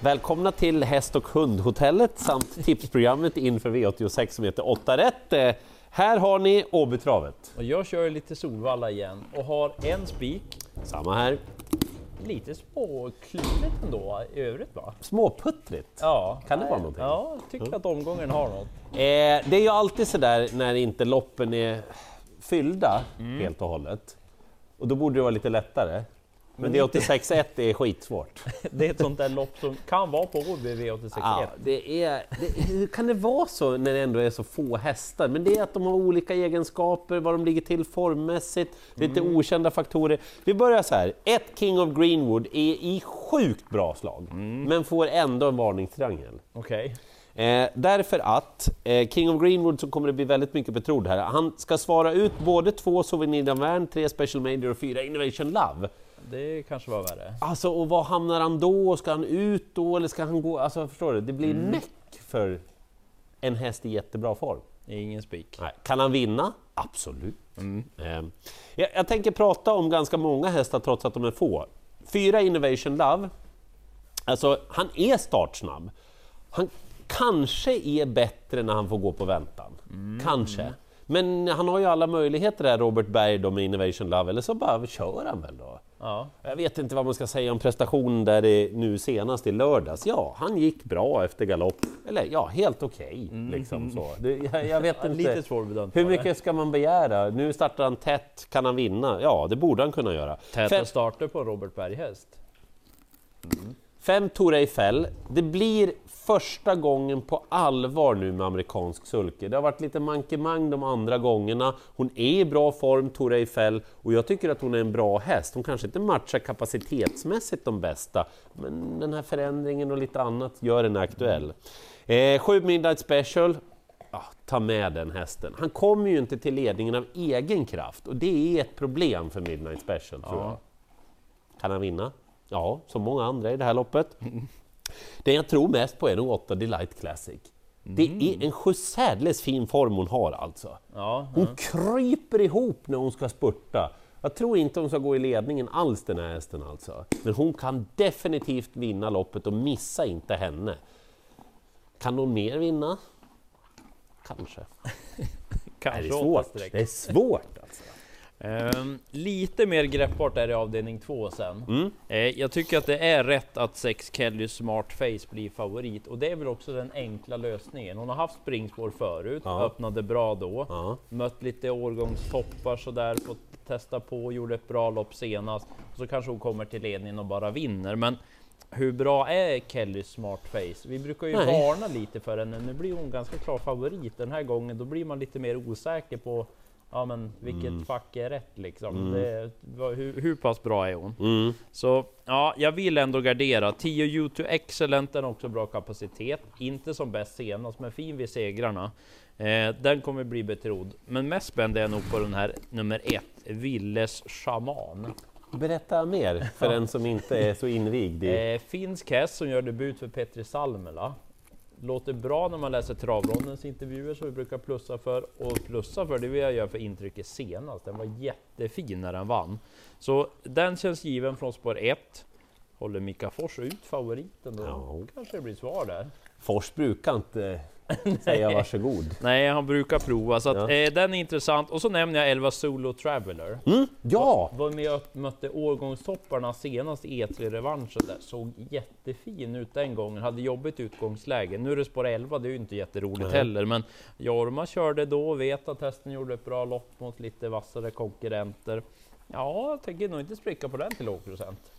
Välkomna till Häst och hundhotellet samt tipsprogrammet inför V86 som heter 8 rätt. Eh, Här har ni Åbytravet. Och jag kör lite Solvalla igen och har en spik, Samma här. lite småklurigt ändå i övrigt va? Småputtrigt. Ja. Kan det vara nej, någonting? Ja, jag tycker att omgången har något. Eh, det är ju alltid sådär när inte loppen är fyllda helt och hållet. Och då borde det vara lite lättare. Men det 86-1 är skitsvårt. Det är ett sånt där lopp som kan vara på Åby V86.1. Ja, det är, det, hur kan det vara så när det ändå är så få hästar? Men det är att de har olika egenskaper, vad de ligger till formmässigt, lite okända faktorer. Vi börjar så här. Ett King of Greenwood är i sjukt bra slag, men får ändå en varningstriangel. Okej. Eh, därför att eh, King of Greenwood så kommer det bli väldigt mycket betrodd här. Han ska svara ut både två Souvenir d'Anvers, tre Special Major och fyra Innovation Love. Det kanske var värre. Alltså, och var hamnar han då? Ska han ut då eller ska han gå? Alltså, förstår du? Det blir näck för en häst i jättebra form. Ingen spik. Nej. Kan han vinna? Absolut. Eh, jag, jag tänker prata om ganska många hästar trots att de är få. Fyra Innovation Love. Alltså, han är startsnabb. Han kanske är bättre när han får gå på väntan. Kanske. Men han har ju alla möjligheter där, Robert Berg då med Innovation Love, eller så bara kör han väl då. Ja. Jag vet inte vad man ska säga om prestationen där det nu senast i lördags. Ja, han gick bra efter galopp. Eller ja, helt okej. liksom så. Det, jag, jag vet inte. Lite svårbedömt. Hur mycket ska man begära? Nu startar han tätt, kan han vinna? Ja, det borde han kunna göra. Täta Fem, starter på Robert Berg-häst. fem Tour Eiffel. Det blir första gången på allvar nu med amerikansk sulke. Det har varit lite mankemang de andra gångerna. Hon är i bra form, Tour Eiffel, och jag tycker att hon är en bra häst. Hon kanske inte matchar kapacitetsmässigt de bästa, men den här förändringen och lite annat gör den aktuell. Eh, sju Midnight Special, ja, ta med den hästen. Han kommer ju inte till ledningen av egen kraft och det är ett problem för Midnight Special tror jag. Kan han vinna? Ja, som många andra i det här loppet. Det jag tror mest på är nog 8 Delight Classic. Det är en sjusärdeles fin form hon har alltså. Ja, Hon kryper ihop när hon ska spurta. Jag tror inte hon ska gå i ledningen alls den här hästen alltså. Men hon kan definitivt vinna loppet och missa inte henne. Kan hon mer vinna? Kanske. kanske Nej, det är svårt. Det är svårt alltså. Ehm, lite mer greppbart är det i avdelning två sen. Mm. Eh, jag tycker att det är rätt att sex Kelly Smart Face blir favorit och det är väl också den enkla lösningen. Hon har haft springspår förut, Ja. öppnade bra då, Ja. mött lite årgångstoppar sådär, fått testa på, gjorde ett bra lopp senast. Så kanske hon kommer till ledningen och bara vinner. Men hur bra är Kelly Smart Face? Vi brukar ju Nej. varna lite för henne. Nu blir hon ganska klar favorit den här gången. Då blir man lite mer osäker på Ja men vilket Mm. fack är rätt liksom? Det, vad- hur, hur pass bra är hon? Mm. Så ja, jag vill ändå gardera. 10 U2 Excellent, den har också bra kapacitet. Inte som bäst senast, men fin vid segrarna. Eh, den kommer bli betrodd. Men mest spänd är jag nog på den här nummer ett, Villes Shaman. Berätta mer för en som inte är så invigd i... Eh, finsk häst som gör debut för Petri Salmela. Låter bra när man läser travrondens intervjuer som vi brukar plussa för. Och plussa för det vill jag göra för intrycket senast. Den var jättefin när den vann. Så den känns given från spår 1. Håller Mika Fors ut favoriten då? Ja. Kanske det blir svar där. Fors brukar inte säga varsågod. Nej, han brukar prova. Så att, Ja. eh, den är intressant. Och så nämner jag 11 Solo Traveller. Mm, ja! Var med och mötte årgångstopparna senast i E3-revanschen där. Såg jättefin ut den gången. Hade jobbigt utgångsläge. Nu är det spår 11, det är ju inte jätteroligt Nej. heller. Men Jorma körde då, vet att hästen gjorde ett bra lopp mot lite vassare konkurrenter. Ja, jag tänker nog inte spricka på den till låg procent.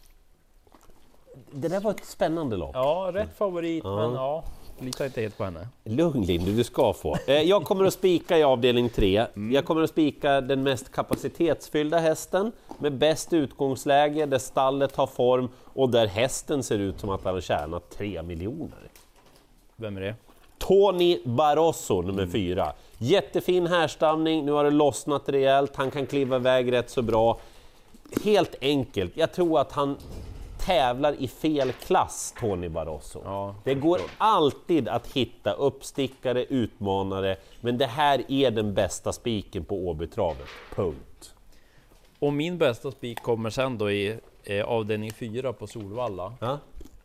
Det där var ett spännande lopp. Ja, rätt favorit, Ja. men ja, litar inte helt på henne. Lugn Lindy, du ska få. Eh, jag kommer att spika i avdelning 3. Jag kommer att spika den mest kapacitetsfyllda hästen med bäst utgångsläge, där stallet har form och där hästen ser ut som att han har tjänat 3 miljoner. Vem är det? Tony Barroso, nummer 4. Jättefin härstamning, nu har det lossnat rejält, han kan kliva iväg rätt så bra. Helt enkelt, jag tror att han tävlar i fel klass, Tony Barroso. Ja, det går alltid att hitta uppstickare, utmanare, men det här är den bästa spiken på Åbytravet. Punkt. Och min bästa spik kommer sen då i eh, avdelning 4 på Solvalla. Ja?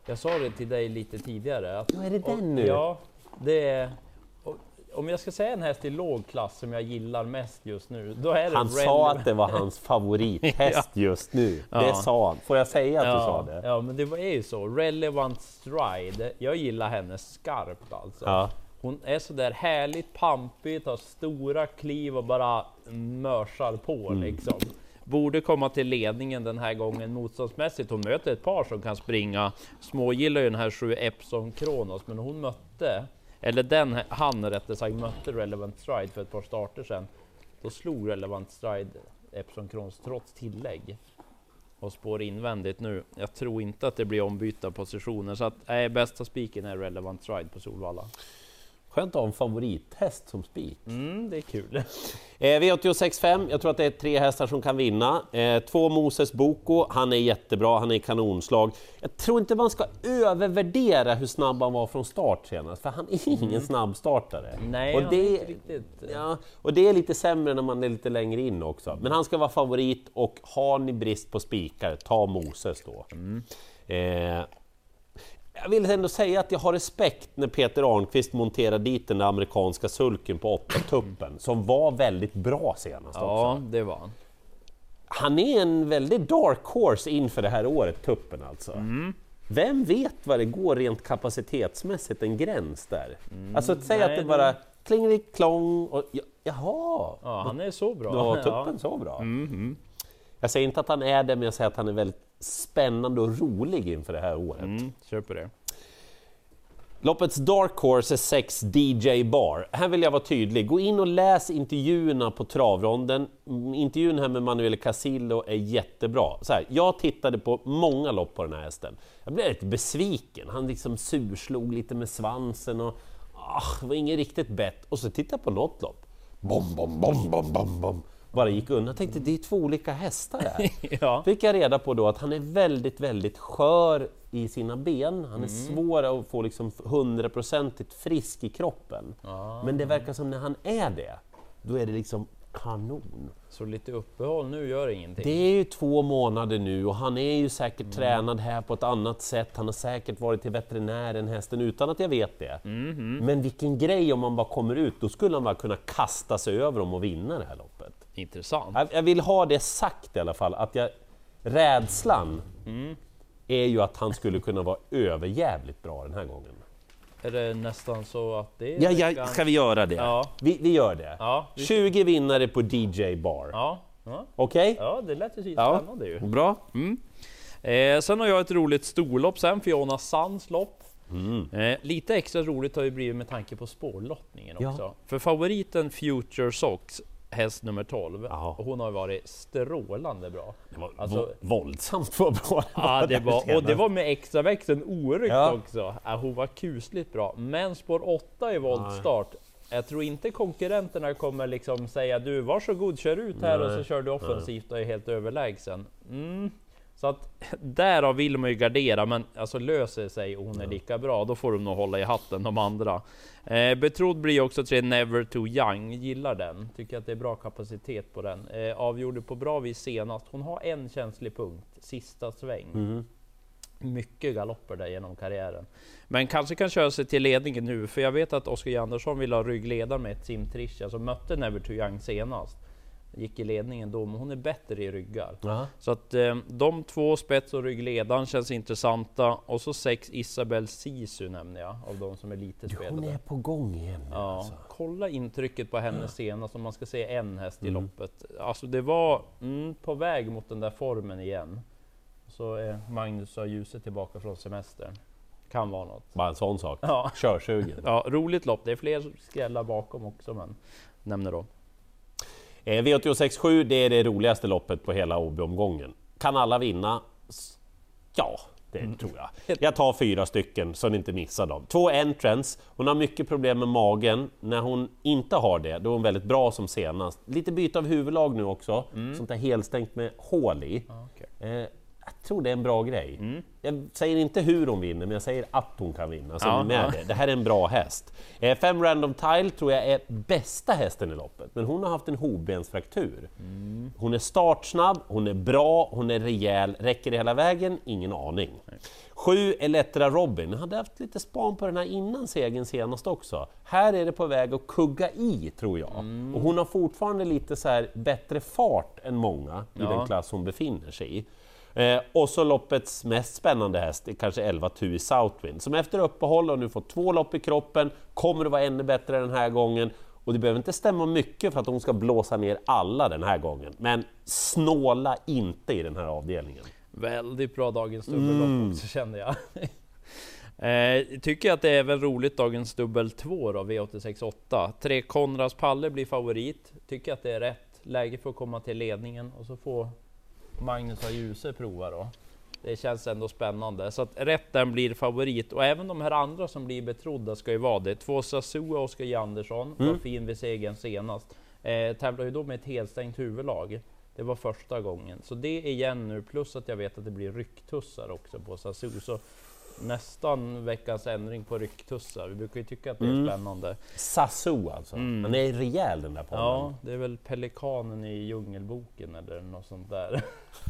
Jag sa det till dig lite tidigare. Att, Ja, är det den nu? Ja, det är... Om jag ska säga en häst i låg klass som jag gillar mest just nu, då är det Han sa Relevant- att det var hans favorithäst just nu. Det Ja. sa han. Får jag säga att du sa Ja, det? ja, men det var- är ju så. Relevant Stride, jag gillar henne skarpt alltså. Ja. Hon är så där härligt pampig, tar stora kliv och bara mörsar på Mm. liksom. Borde komma till ledningen den här gången motståndsmässigt. Hon möter ett par som kan springa. Små gillar ju den här 7 Epson Kronos, men hon mötte, eller den, han rättare sagt, mötte Relevant Stride för ett par starter sedan. Då slog Relevant Stride Epson Kronos trots tillägg och spår invändigt nu. Jag tror inte att det blir ombytta positioner, så att nej, bästa spiken är Relevant Stride på Solvalla. Skönt att ha en favorithäst som spik. Mm, det är kul. Eh, V86.5, jag tror att det är tre hästar som kan vinna. Eh, två Moses Boko, han är jättebra, han är kanonslag. Jag tror inte man ska övervärdera hur snabb han var från start senast, för han är ingen snabbstartare. Mm. Nej, och det, är inte riktigt... Ja, och det är lite sämre när man är lite längre in också. Men han ska vara favorit och har ni brist på spikar, ta Moses då. Mm. Eh, jag vill ändå säga att jag har respekt när Peter Arnqvist monterar dit den där amerikanska sulken på åtta tuppen som var väldigt bra senast Ja, också. det var han. Han är en väldigt dark horse inför det här året, tuppen alltså. Mm. Vem vet vad det går rent kapacitetsmässigt, en gräns där? Alltså att säga Mm. nej, att det bara klingeliklong och ja, jaha, Ja, han är så bra. har Ja. tuppen så bra. Mhm. Jag säger inte att han är det, men jag säger att han är väldigt spännande och rolig inför det här året. Mm, köper det. Loppets Dark Horse är 6 DJ Bar. Här vill jag vara tydlig. Gå in och läs intervjuerna på travronden. Mm, Intervjun här med Manuel Casillo är jättebra. Så här, jag tittade på många lopp på den här hästen. Jag blev lite besviken. Han liksom surslog lite med svansen och ah, var inget riktigt bett. Och så tittade jag på något lopp. Bom, bom, bom, bom, bom, bom. Bara gick undan. Jag tänkte, det är två olika hästar här. Ja. fick jag reda på då att han är väldigt, väldigt skör i sina ben. Han är svår att få liksom hundraprocentigt frisk i kroppen. Men det verkar som när han är det, då är det liksom kanon. Så lite uppehåll nu gör ingenting. Det är ju två månader nu och han är ju säkert tränad här på ett annat sätt. Han har säkert varit till veterinären, hästen, utan att jag vet det. Men vilken grej om man bara kommer ut, då skulle han bara kunna kasta sig över dem och vinna det här loppet. Intressant. Jag, jag vill ha det sagt i alla fall, att jag, rädslan är ju att han skulle kunna vara överjävligt bra den här gången. Är det nästan så att det är Ja, ja, ska vi göra det? Ja. Vi, vi gör det. Ja, vi- 20 vinnare på DJ Bar. Ja, ja. Okej? ja, det lät ju Ja. spännande ju. Bra. Mm. Eh, sen har jag ett roligt storlopp sen, Fiona Sands lopp. Mm. Eh, lite extra roligt har ju blivit med tanke på spårlottningen Ja. också. För favoriten Future Sox, häst nummer 12, Ja. hon har varit strålande bra. Det var Alltså- våldsamt vad bra Ja, det var, och det var med extra växeln oryckt Ja. också. Ja, hon var kusligt bra. Men spår 8 i voltstart. Jag tror inte konkurrenterna kommer liksom säga du varsågod kör ut här och så Nej. kör du offensivt och är helt överlägsen. Mm. Så att därav vill man ju gardera, men alltså löser sig och hon är lika bra, då får de nog hålla i hatten de andra. Eh, betrodd blir också tre Never Too Young, gillar den. Tycker att det är bra kapacitet på den. Eh, avgjorde på bra vis senast. Hon har en känslig punkt, sista sväng. Mhm. Mycket galopper där genom karriären. Men kanske kan köra sig till ledningen nu, för jag vet att Oskar Andersson vill ha ryggledare med ett Sim Trisha som mötte Never Too Young senast. Gick i ledningen då, men hon är bättre i ryggar. Ja. Så att eh, de två, spets och ryggledaren, känns intressanta. Och så sex Isabel Sisu nämner jag, av de som är lite Hon spelade. är på gång igen Ja, alltså. kolla intrycket på henne senast om man ska se en häst i Mm. loppet. Alltså det var mm, på väg mot den där formen igen. Så är Magnus och ljuset tillbaka från semestern. Kan vara något. Bara en sån sak. Ja, Körsugen. ja roligt lopp. Det är fler skrällar bakom också, men nämner då. Eh, V86.7, det är det roligaste loppet på hela OB-omgången. Kan alla vinna? Ja, det Mm. tror jag. Jag tar fyra stycken så ni inte missar dem. Två entrance. Hon har mycket problem med magen. När hon inte har det, då är hon väldigt bra som senast. Lite byte av huvudlag nu också. Mm. Sånt där helstängt med hål i. Ja, okej. Eh, Jag tror det är en bra grej. Jag säger inte hur hon vinner, men jag säger att hon kan vinna. Så Ja, med ja. det. det här är en bra häst. Eh, fem Random Tile tror jag är bästa hästen i loppet, men hon har haft en hovbensfraktur. Hon är startsnabb, hon är bra, hon är rejäl. Räcker det hela vägen? Ingen aning. Sju Elettra Robin, jag hade haft lite span på den här innan segern senast också. Här är det på väg att kugga i, tror jag. Och hon har fortfarande lite så här bättre fart än många i Ja. den klass hon befinner sig i. Eh, och så loppets mest spännande häst är kanske 11 Tui Southwind, som efter uppehåll och nu fått två lopp i kroppen, kommer att vara ännu bättre den här gången. Och det behöver inte stämma mycket för att hon ska blåsa ner alla den här gången. Men snåla inte i den här avdelningen. Väldigt bra dagens dubbellopp också kände jag. Eh, tycker att det är även roligt dagens dubbel 2 då, V868. Tre Konrads Palle blir favorit. Tycker att det är rätt läge för att komma till ledningen och så får Magnus och Djuse prova då. Det känns ändå spännande. Så att rätt den blir favorit och även de här andra som blir betrodda ska ju vara det. Två Sasua och Oskar J. Andersson var fin vid segern senast. Eh, tävlar ju då med ett helstängt huvudlag. Det var första gången. Så det igen nu, plus att jag vet att det blir rycktussar också på Sasu. Så nästan veckans ändring på rycktussar. Vi brukar ju tycka att det är spännande. Sasu alltså. Han är rejäl den där podden. Ja, det är väl pelikanen i Djungelboken eller något sånt där.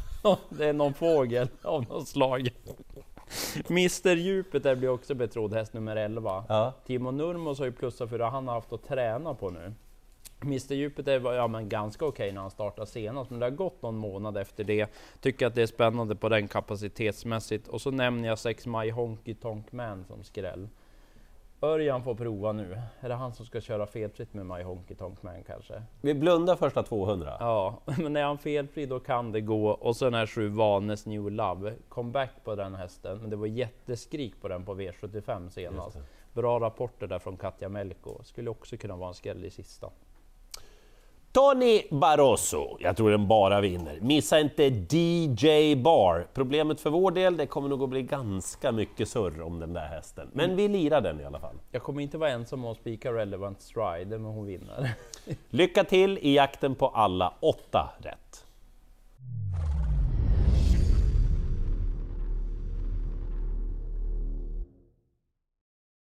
det är någon fågel av något slag. Mr Djupet där blir också betrodd häst nummer 11. Ja. Timo Nurmos har ju plussat för det han har haft att träna på nu. Mr Jupiter var ja, men ganska okej när han startade senast, men det har gått någon månad efter det. Tycker att det är spännande på den kapacitetsmässigt. Och så nämner jag 6 My Honky Tonk Man som skräll. Örjan får prova nu. Är det han som ska köra felfritt med My Honky Tonk Man kanske? Vi blundar första 200. Ja, men är han felfri då kan det gå. Och sen är sju Vanes New Love. Comeback på den hästen, men det var jätteskrik på den på V75 senast. Bra rapporter där från Katja Melko. Skulle också kunna vara en skräll i sista. Tony Barroso, jag tror den bara vinner. Missa inte DJ Bar. Problemet för vår del, det kommer nog att bli ganska mycket surr om den där hästen. Men vi lirar den i alla fall. Jag kommer inte vara ensam om att spika Relevant Stride, men hon vinner. Lycka till i jakten på alla åtta rätt!